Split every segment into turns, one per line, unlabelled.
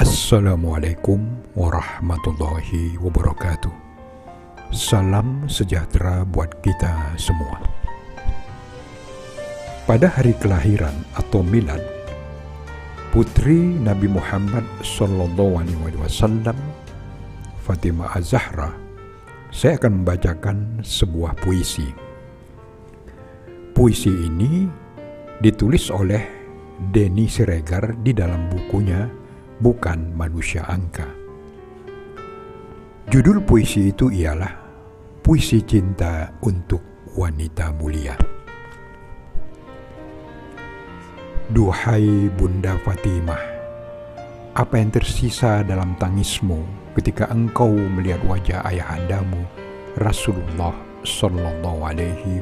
Assalamualaikum warahmatullahi wabarakatuh. Salam sejahtera buat kita semua. Pada hari kelahiran atau milad, putri Nabi Muhammad Sallallahu Alaihi Wasallam, Fatimah Az-Zahra, saya akan membacakan sebuah puisi. Puisi ini ditulis oleh Denny Siregar di dalam bukunya Bukan Manusia Angka. Judul puisi itu ialah Puisi Cinta untuk Wanita Mulia. Duhai Bunda Fatimah, apa yang tersisa dalam tangismu ketika engkau melihat wajah ayahandamu Rasulullah Sallallahu Alaihi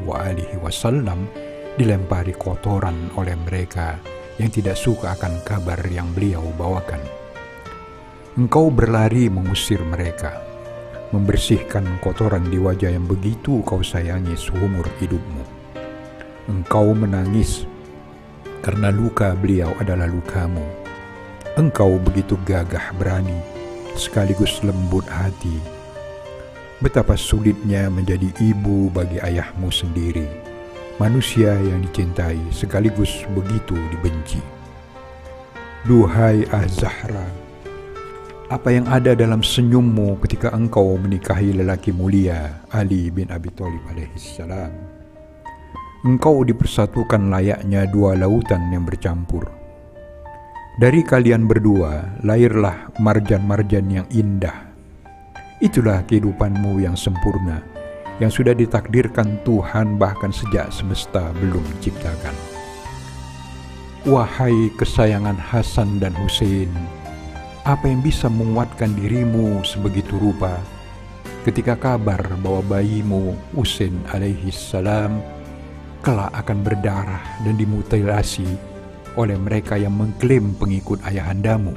Wasallam dilempari kotoran oleh mereka yang tidak suka akan kabar yang beliau bawakan. Engkau berlari mengusir mereka, membersihkan kotoran di wajah yang begitu kau sayangi seumur hidupmu. Engkau menangis karena luka beliau adalah lukamu. Engkau begitu gagah berani, sekaligus lembut hati. Betapa sulitnya menjadi ibu bagi ayahmu sendiri manusia yang dicintai sekaligus begitu dibenci. Duhai Az-Zahra, apa yang ada dalam senyummu ketika engkau menikahi lelaki mulia Ali bin Abi Thalib alaihissalam? Engkau dipersatukan layaknya dua lautan yang bercampur. Dari kalian berdua lahirlah marjan-marjan yang indah. Itulah kehidupanmu yang sempurna yang sudah ditakdirkan Tuhan bahkan sejak semesta belum diciptakan. Wahai kesayangan Hasan dan Hussein, apa yang bisa menguatkan dirimu sebegitu rupa ketika kabar bahwa bayimu Hussein alaihi salam kelak akan berdarah dan dimutilasi oleh mereka yang mengklaim pengikut ayahandamu?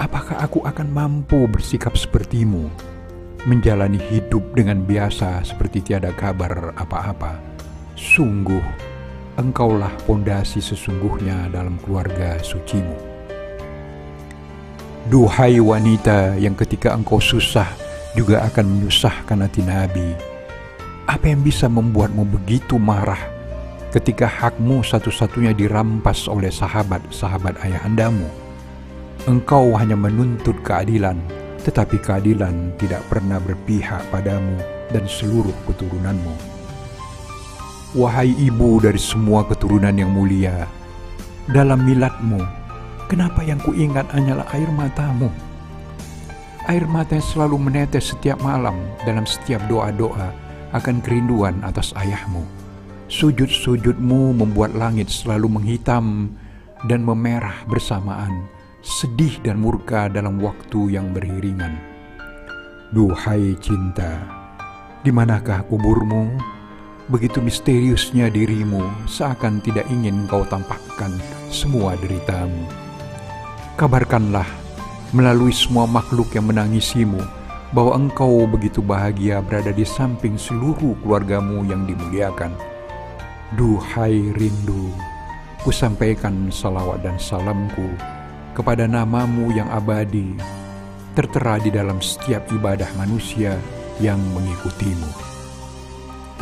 Apakah aku akan mampu bersikap sepertimu? Menjalani hidup dengan biasa seperti tiada kabar apa-apa. Sungguh, engkaulah pondasi sesungguhnya dalam keluarga sucimu. Duhai wanita yang ketika engkau susah juga akan menyusahkan hati Nabi. Apa yang bisa membuatmu begitu marah ketika hakmu satu-satunya dirampas oleh sahabat-sahabat ayahandamu? Engkau hanya menuntut keadilan tetapi keadilan tidak pernah berpihak padamu dan seluruh keturunanmu. Wahai ibu dari semua keturunan yang mulia, dalam miladmu, kenapa yang kuingat hanyalah air matamu? Air mata yang selalu menetes setiap malam dalam setiap doa-doa akan kerinduan atas ayahmu. Sujud-sujudmu membuat langit selalu menghitam dan memerah bersamaan sedih dan murka dalam waktu yang beriringan. Duhai cinta, di manakah kuburmu? Begitu misteriusnya dirimu, seakan tidak ingin kau tampakkan semua deritamu. Kabarkanlah melalui semua makhluk yang menangisimu, bahwa engkau begitu bahagia berada di samping seluruh keluargamu yang dimuliakan. Duhai rindu, ku sampaikan salawat dan salamku kepada namamu yang abadi, tertera di dalam setiap ibadah manusia yang mengikutimu.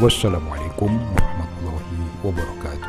Wassalamualaikum warahmatullahi wabarakatuh.